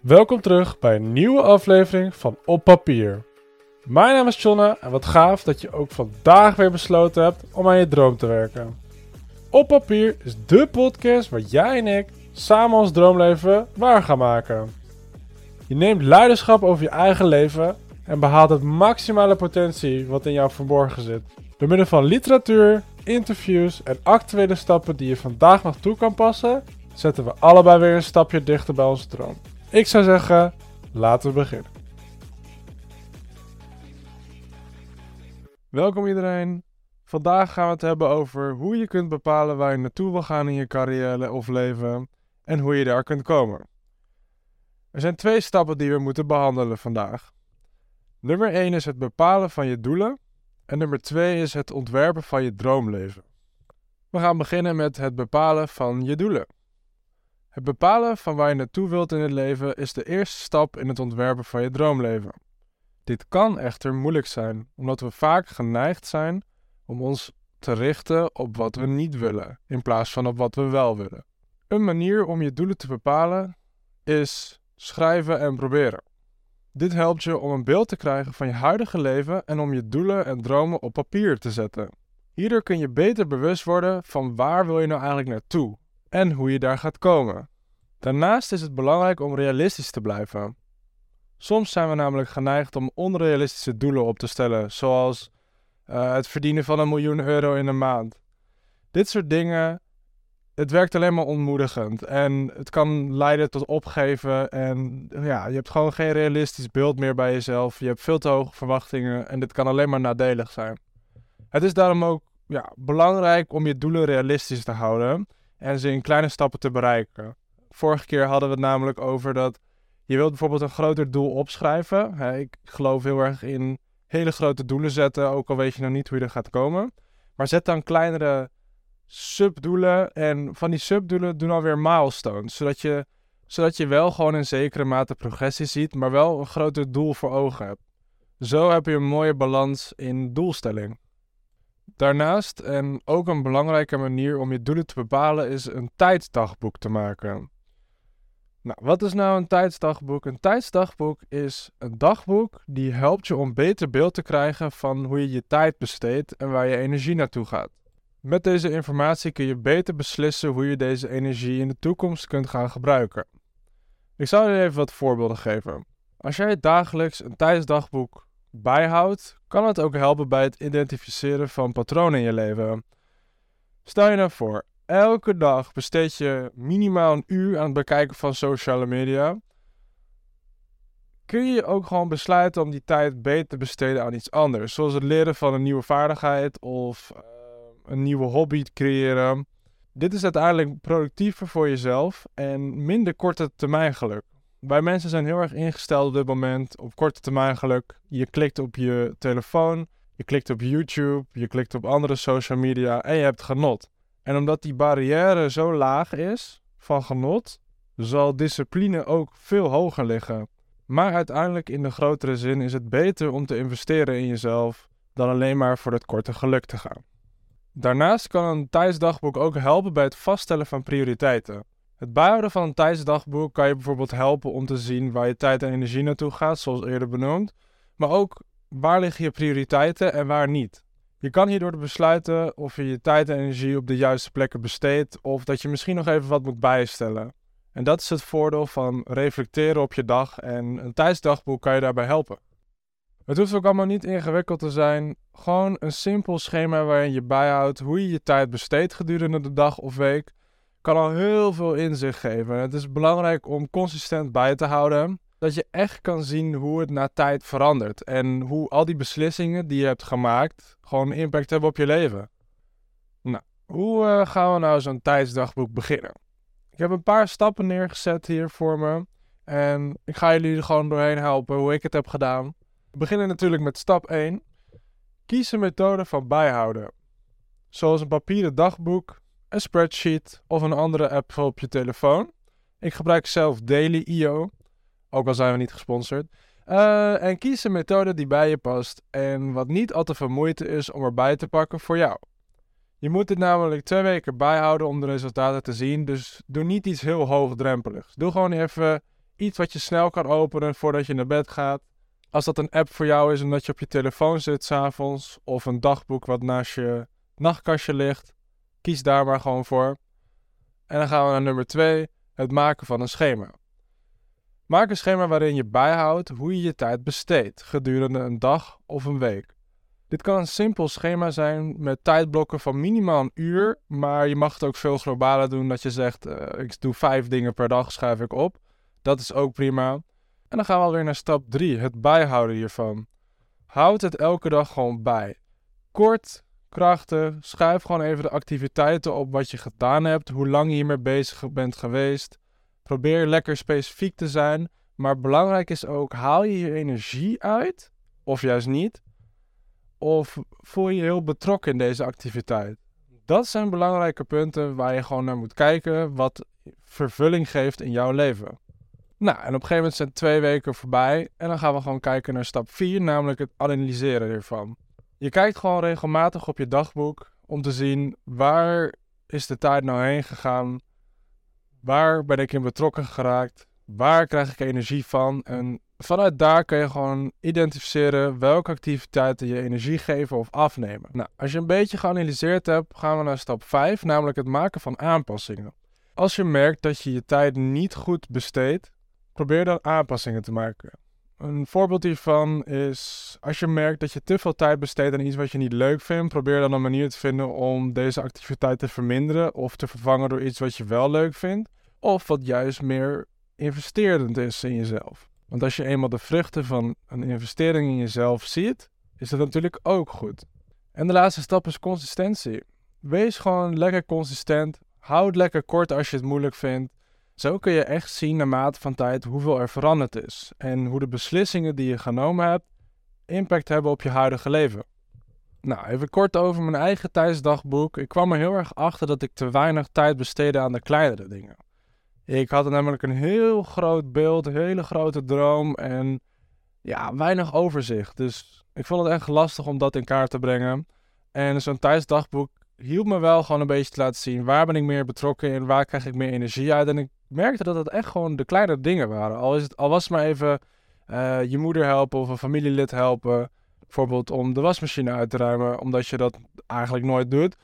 Welkom terug bij een nieuwe aflevering van Op Papier. Mijn naam is Jonne en wat gaaf dat je ook vandaag weer besloten hebt om aan je droom te werken. Op Papier is de podcast waar jij en ik samen ons droomleven waar gaan maken. Je neemt leiderschap over je eigen leven en behaalt het maximale potentie wat in jou verborgen zit. Door middel van literatuur, interviews en actuele stappen die je vandaag nog toe kan passen, zetten we allebei weer een stapje dichter bij onze droom. Ik zou zeggen, laten we beginnen. Welkom iedereen. Vandaag gaan we het hebben over hoe je kunt bepalen waar je naartoe wil gaan in je carrière of leven en hoe je daar kunt komen. Er zijn twee stappen die we moeten behandelen vandaag. Nummer 1 is het bepalen van je doelen en nummer 2 is het ontwerpen van je droomleven. We gaan beginnen met het bepalen van je doelen. Het bepalen van waar je naartoe wilt in het leven is de eerste stap in het ontwerpen van je droomleven. Dit kan echter moeilijk zijn, omdat we vaak geneigd zijn om ons te richten op wat we niet willen, in plaats van op wat we wel willen. Een manier om je doelen te bepalen is schrijven en proberen. Dit helpt je om een beeld te krijgen van je huidige leven en om je doelen en dromen op papier te zetten. Hierdoor kun je beter bewust worden van waar wil je nou eigenlijk naartoe en hoe je daar gaat komen. Daarnaast is het belangrijk om realistisch te blijven. Soms zijn we namelijk geneigd om onrealistische doelen op te stellen, zoals uh, het verdienen van een miljoen euro in een maand. Dit soort dingen, het werkt alleen maar ontmoedigend en het kan leiden tot opgeven en ja, je hebt gewoon geen realistisch beeld meer bij jezelf. Je hebt veel te hoge verwachtingen en dit kan alleen maar nadelig zijn. Het is daarom ook ja, belangrijk om je doelen realistisch te houden en ze in kleine stappen te bereiken. Vorige keer hadden we het namelijk over dat je wilt bijvoorbeeld een groter doel opschrijven. ik geloof heel erg in hele grote doelen zetten, ook al weet je nog niet hoe je er gaat komen. Maar zet dan kleinere subdoelen en van die subdoelen doen alweer milestones, zodat je, zodat je wel gewoon een zekere mate progressie ziet, maar wel een groter doel voor ogen hebt. Zo heb je een mooie balans in doelstelling. Daarnaast, en ook een belangrijke manier om je doelen te bepalen, is een tijdsdagboek te maken. Nou, wat is nou een tijdsdagboek? Een tijdsdagboek is een dagboek die helpt je om beter beeld te krijgen van hoe je je tijd besteedt en waar je energie naartoe gaat. Met deze informatie kun je beter beslissen hoe je deze energie in de toekomst kunt gaan gebruiken. Ik zal je even wat voorbeelden geven. Als jij dagelijks een tijdsdagboek bijhoudt, kan het ook helpen bij het identificeren van patronen in je leven. Stel je nou voor, elke dag besteed je minimaal een uur aan het bekijken van sociale media. Kun je ook gewoon besluiten om die tijd beter te besteden aan iets anders, zoals het leren van een nieuwe vaardigheid of uh, een nieuwe hobby creëren. Dit is uiteindelijk productiever voor jezelf en minder korte termijn geluk. Wij mensen zijn heel erg ingesteld op dit moment op korte termijn geluk. Je klikt op je telefoon, je klikt op YouTube, je klikt op andere social media en je hebt genot. En omdat die barrière zo laag is van genot, zal discipline ook veel hoger liggen. Maar uiteindelijk in de grotere zin is het beter om te investeren in jezelf dan alleen maar voor het korte geluk te gaan. Daarnaast kan een tijdsdagboek ook helpen bij het vaststellen van prioriteiten. Het bijhouden van een tijdsdagboek kan je bijvoorbeeld helpen om te zien waar je tijd en energie naartoe gaat, zoals eerder benoemd, maar ook waar liggen je prioriteiten en waar niet. Je kan hierdoor besluiten of je je tijd en energie op de juiste plekken besteedt of dat je misschien nog even wat moet bijstellen. En dat is het voordeel van reflecteren op je dag en een tijdsdagboek kan je daarbij helpen. Het hoeft ook allemaal niet ingewikkeld te zijn. Gewoon een simpel schema waarin je bijhoudt hoe je je tijd besteedt gedurende de dag of week kan al heel veel inzicht geven. Het is belangrijk om consistent bij te houden. Dat je echt kan zien hoe het na tijd verandert. En hoe al die beslissingen die je hebt gemaakt gewoon impact hebben op je leven. Nou, hoe uh, gaan we nou zo'n tijdsdagboek beginnen? Ik heb een paar stappen neergezet hier voor me. En ik ga jullie er gewoon doorheen helpen hoe ik het heb gedaan. We beginnen natuurlijk met stap 1. Kies een methode van bijhouden. Zoals een papieren dagboek, een spreadsheet of een andere app op je telefoon. Ik gebruik zelf Daily.io, ook al zijn we niet gesponsord. Uh, en kies een methode die bij je past en wat niet al te veel moeite is om erbij te pakken voor jou. Je moet dit namelijk twee weken bijhouden om de resultaten te zien, dus doe niet iets heel hoogdrempeligs. Doe gewoon even iets wat je snel kan openen voordat je naar bed gaat. Als dat een app voor jou is omdat je op je telefoon zit s'avonds, of een dagboek wat naast je nachtkastje ligt, kies daar maar gewoon voor. En dan gaan we naar nummer 2, het maken van een schema. Maak een schema waarin je bijhoudt hoe je je tijd besteedt gedurende een dag of een week. Dit kan een simpel schema zijn met tijdblokken van minimaal een uur, maar je mag het ook veel globaler doen dat je zegt uh, ik doe vijf dingen per dag schrijf ik op. Dat is ook prima. En dan gaan we alweer naar stap 3, het bijhouden hiervan. Houd het elke dag gewoon bij. Kort, krachtig, schrijf gewoon even de activiteiten op wat je gedaan hebt, hoe lang je hiermee bezig bent geweest. Probeer lekker specifiek te zijn, maar belangrijk is ook, haal je je energie uit, of juist niet, of voel je je heel betrokken in deze activiteit. Dat zijn belangrijke punten waar je gewoon naar moet kijken, wat vervulling geeft in jouw leven. Nou, en op een gegeven moment zijn twee weken voorbij en dan gaan we gewoon kijken naar stap 4, namelijk het analyseren hiervan. Je kijkt gewoon regelmatig op je dagboek om te zien waar is de tijd nou heen gegaan, waar ben ik in betrokken geraakt, waar krijg ik energie van en vanuit daar kun je gewoon identificeren welke activiteiten je energie geven of afnemen. Nou, als je een beetje geanalyseerd hebt, gaan we naar stap 5, namelijk het maken van aanpassingen. Als je merkt dat je je tijd niet goed besteedt, probeer dan aanpassingen te maken. Een voorbeeld hiervan is als je merkt dat je te veel tijd besteedt aan iets wat je niet leuk vindt, probeer dan een manier te vinden om deze activiteit te verminderen of te vervangen door iets wat je wel leuk vindt, of wat juist meer investerend is in jezelf. Want als je eenmaal de vruchten van een investering in jezelf ziet, is dat natuurlijk ook goed. En de laatste stap is consistentie. Wees gewoon lekker consistent. Houd lekker kort als je het moeilijk vindt. Zo kun je echt zien naarmate van tijd hoeveel er veranderd is en hoe de beslissingen die je genomen hebt impact hebben op je huidige leven. Nou, even kort over mijn eigen tijdsdagboek. Ik kwam er heel erg achter dat ik te weinig tijd besteedde aan de kleinere dingen. Ik had namelijk een heel groot beeld, een hele grote droom en ja, weinig overzicht. Dus ik vond het echt lastig om dat in kaart te brengen. En zo'n tijdsdagboek hielp me wel gewoon een beetje te laten zien waar ben ik meer betrokken in, waar krijg ik meer energie uit. En ik merkte dat het echt gewoon de kleine dingen waren. Al, is het, al was het maar even uh, je moeder helpen of een familielid helpen. Bijvoorbeeld om de wasmachine uit te ruimen, omdat je dat eigenlijk nooit doet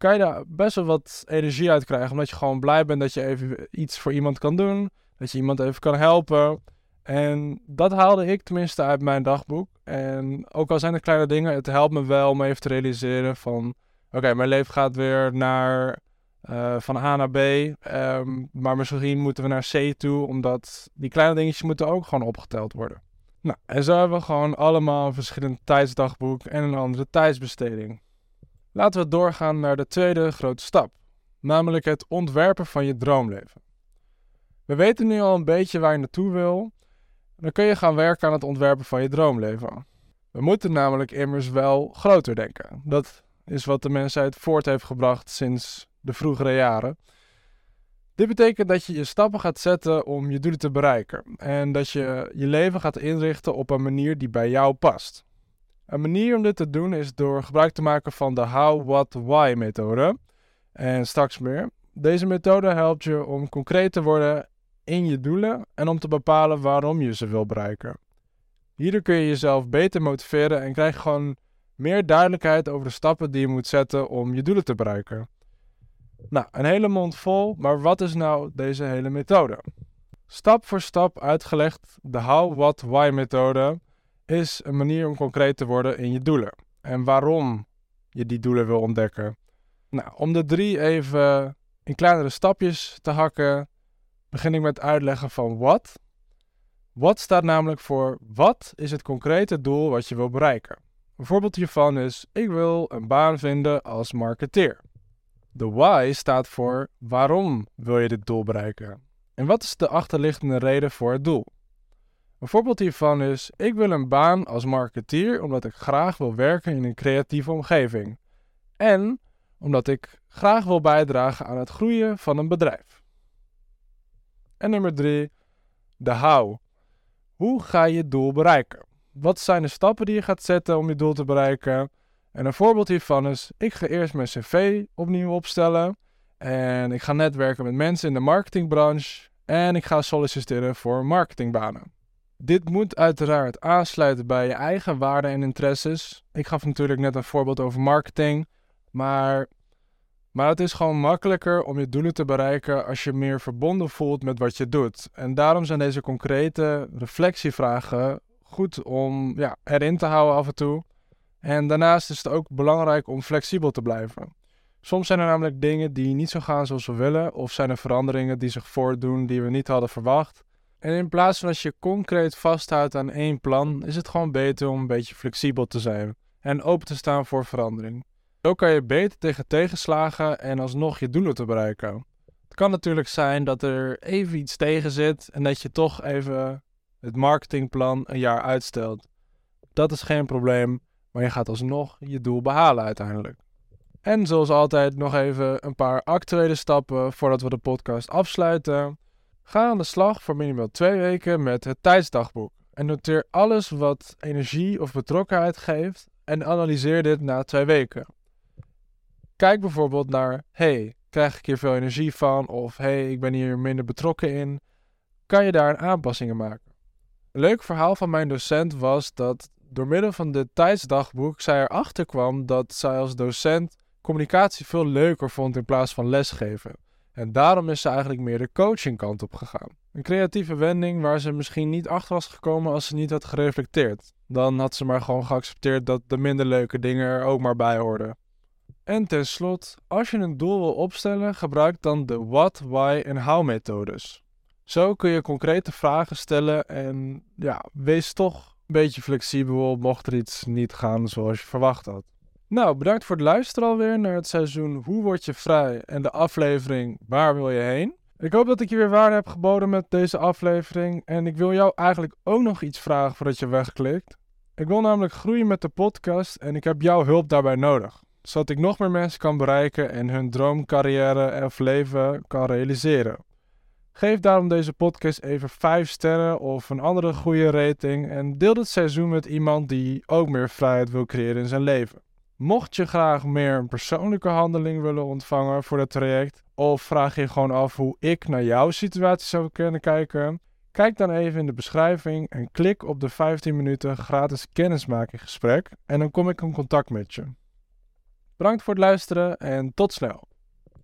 kan je daar best wel wat energie uit krijgen. Omdat je gewoon blij bent dat je even iets voor iemand kan doen. Dat je iemand even kan helpen. En dat haalde ik tenminste uit mijn dagboek. En ook al zijn het kleine dingen, het helpt me wel om even te realiseren van... Oké, mijn leven gaat weer naar, uh, van A naar B. Um, maar misschien moeten we naar C toe, omdat die kleine dingetjes moeten ook gewoon opgeteld worden. Nou, en zo hebben we gewoon allemaal een verschillend tijdsdagboek en een andere tijdsbesteding. Laten we doorgaan naar de tweede grote stap, namelijk het ontwerpen van je droomleven. We weten nu al een beetje waar je naartoe wil. Dan kun je gaan werken aan het ontwerpen van je droomleven. We moeten namelijk immers wel groter denken. Dat is wat de mensheid voort heeft gebracht sinds de vroegere jaren. Dit betekent dat je je stappen gaat zetten om je doelen te bereiken en dat je je leven gaat inrichten op een manier die bij jou past. Een manier om dit te doen is door gebruik te maken van de How, What, Why methode. En straks meer. Deze methode helpt je om concreet te worden in je doelen en om te bepalen waarom je ze wil bereiken. Hierdoor kun je jezelf beter motiveren en krijg je gewoon meer duidelijkheid over de stappen die je moet zetten om je doelen te bereiken. Nou, een hele mond vol, maar wat is nou deze hele methode? Stap voor stap uitgelegd de How, What, Why methode is een manier om concreet te worden in je doelen. En waarom je die doelen wil ontdekken. Nou, om de drie even in kleinere stapjes te hakken, begin ik met uitleggen van wat. Wat staat namelijk voor wat is het concrete doel wat je wil bereiken. Een voorbeeld hiervan is: ik wil een baan vinden als marketeer. De why staat voor waarom wil je dit doel bereiken? En wat is de achterliggende reden voor het doel? Een voorbeeld hiervan is: ik wil een baan als marketeer omdat ik graag wil werken in een creatieve omgeving. En omdat ik graag wil bijdragen aan het groeien van een bedrijf. En nummer 3, de how. Hoe ga je het doel bereiken? Wat zijn de stappen die je gaat zetten om je doel te bereiken? En een voorbeeld hiervan is: ik ga eerst mijn cv opnieuw opstellen. En ik ga netwerken met mensen in de marketingbranche. en ik ga solliciteren voor marketingbanen. Dit moet uiteraard aansluiten bij je eigen waarden en interesses. Ik gaf natuurlijk net een voorbeeld over marketing, maar, maar het is gewoon makkelijker om je doelen te bereiken als je meer verbonden voelt met wat je doet. En daarom zijn deze concrete reflectievragen goed om ja, erin te houden af en toe. En daarnaast is het ook belangrijk om flexibel te blijven. Soms zijn er namelijk dingen die niet zo gaan zoals we willen, of zijn er veranderingen die zich voordoen die we niet hadden verwacht. En in plaats van als je concreet vasthoudt aan één plan, is het gewoon beter om een beetje flexibel te zijn en open te staan voor verandering. Zo kan je beter tegen tegenslagen en alsnog je doelen te bereiken. Het kan natuurlijk zijn dat er even iets tegen zit en dat je toch even het marketingplan een jaar uitstelt. Dat is geen probleem, maar je gaat alsnog je doel behalen uiteindelijk. En zoals altijd nog even een paar actuele stappen voordat we de podcast afsluiten. Ga aan de slag voor minimaal twee weken met het tijdsdagboek. En noteer alles wat energie of betrokkenheid geeft en analyseer dit na twee weken. Kijk bijvoorbeeld naar: hey, krijg ik hier veel energie van? Of hey, ik ben hier minder betrokken in. Kan je daar aanpassingen maken? Een leuk verhaal van mijn docent was dat door middel van dit tijdsdagboek zij erachter kwam dat zij als docent communicatie veel leuker vond in plaats van lesgeven. En daarom is ze eigenlijk meer de coachingkant op gegaan. Een creatieve wending waar ze misschien niet achter was gekomen als ze niet had gereflecteerd. Dan had ze maar gewoon geaccepteerd dat de minder leuke dingen er ook maar bij hoorden. En tenslotte, als je een doel wil opstellen, gebruik dan de what, why en how methodes. Zo kun je concrete vragen stellen en ja, wees toch beetje flexibel mocht er iets niet gaan zoals je verwacht had. Nou, bedankt voor het luisteren alweer naar het seizoen Hoe word je vrij en de aflevering Waar wil je heen? Ik hoop dat ik je weer waarde heb geboden met deze aflevering en ik wil jou eigenlijk ook nog iets vragen voordat je wegklikt. Ik wil namelijk groeien met de podcast en ik heb jouw hulp daarbij nodig, zodat ik nog meer mensen kan bereiken en hun droomcarrière of leven kan realiseren. Geef daarom deze podcast even 5 sterren of een andere goede rating en deel dit seizoen met iemand die ook meer vrijheid wil creëren in zijn leven. Mocht je graag meer een persoonlijke handeling willen ontvangen voor het traject, of vraag je gewoon af hoe ik naar jouw situatie zou kunnen kijken, kijk dan even in de beschrijving en klik op de 15 minuten gratis kennismakinggesprek en dan kom ik in contact met je. Bedankt voor het luisteren en tot snel.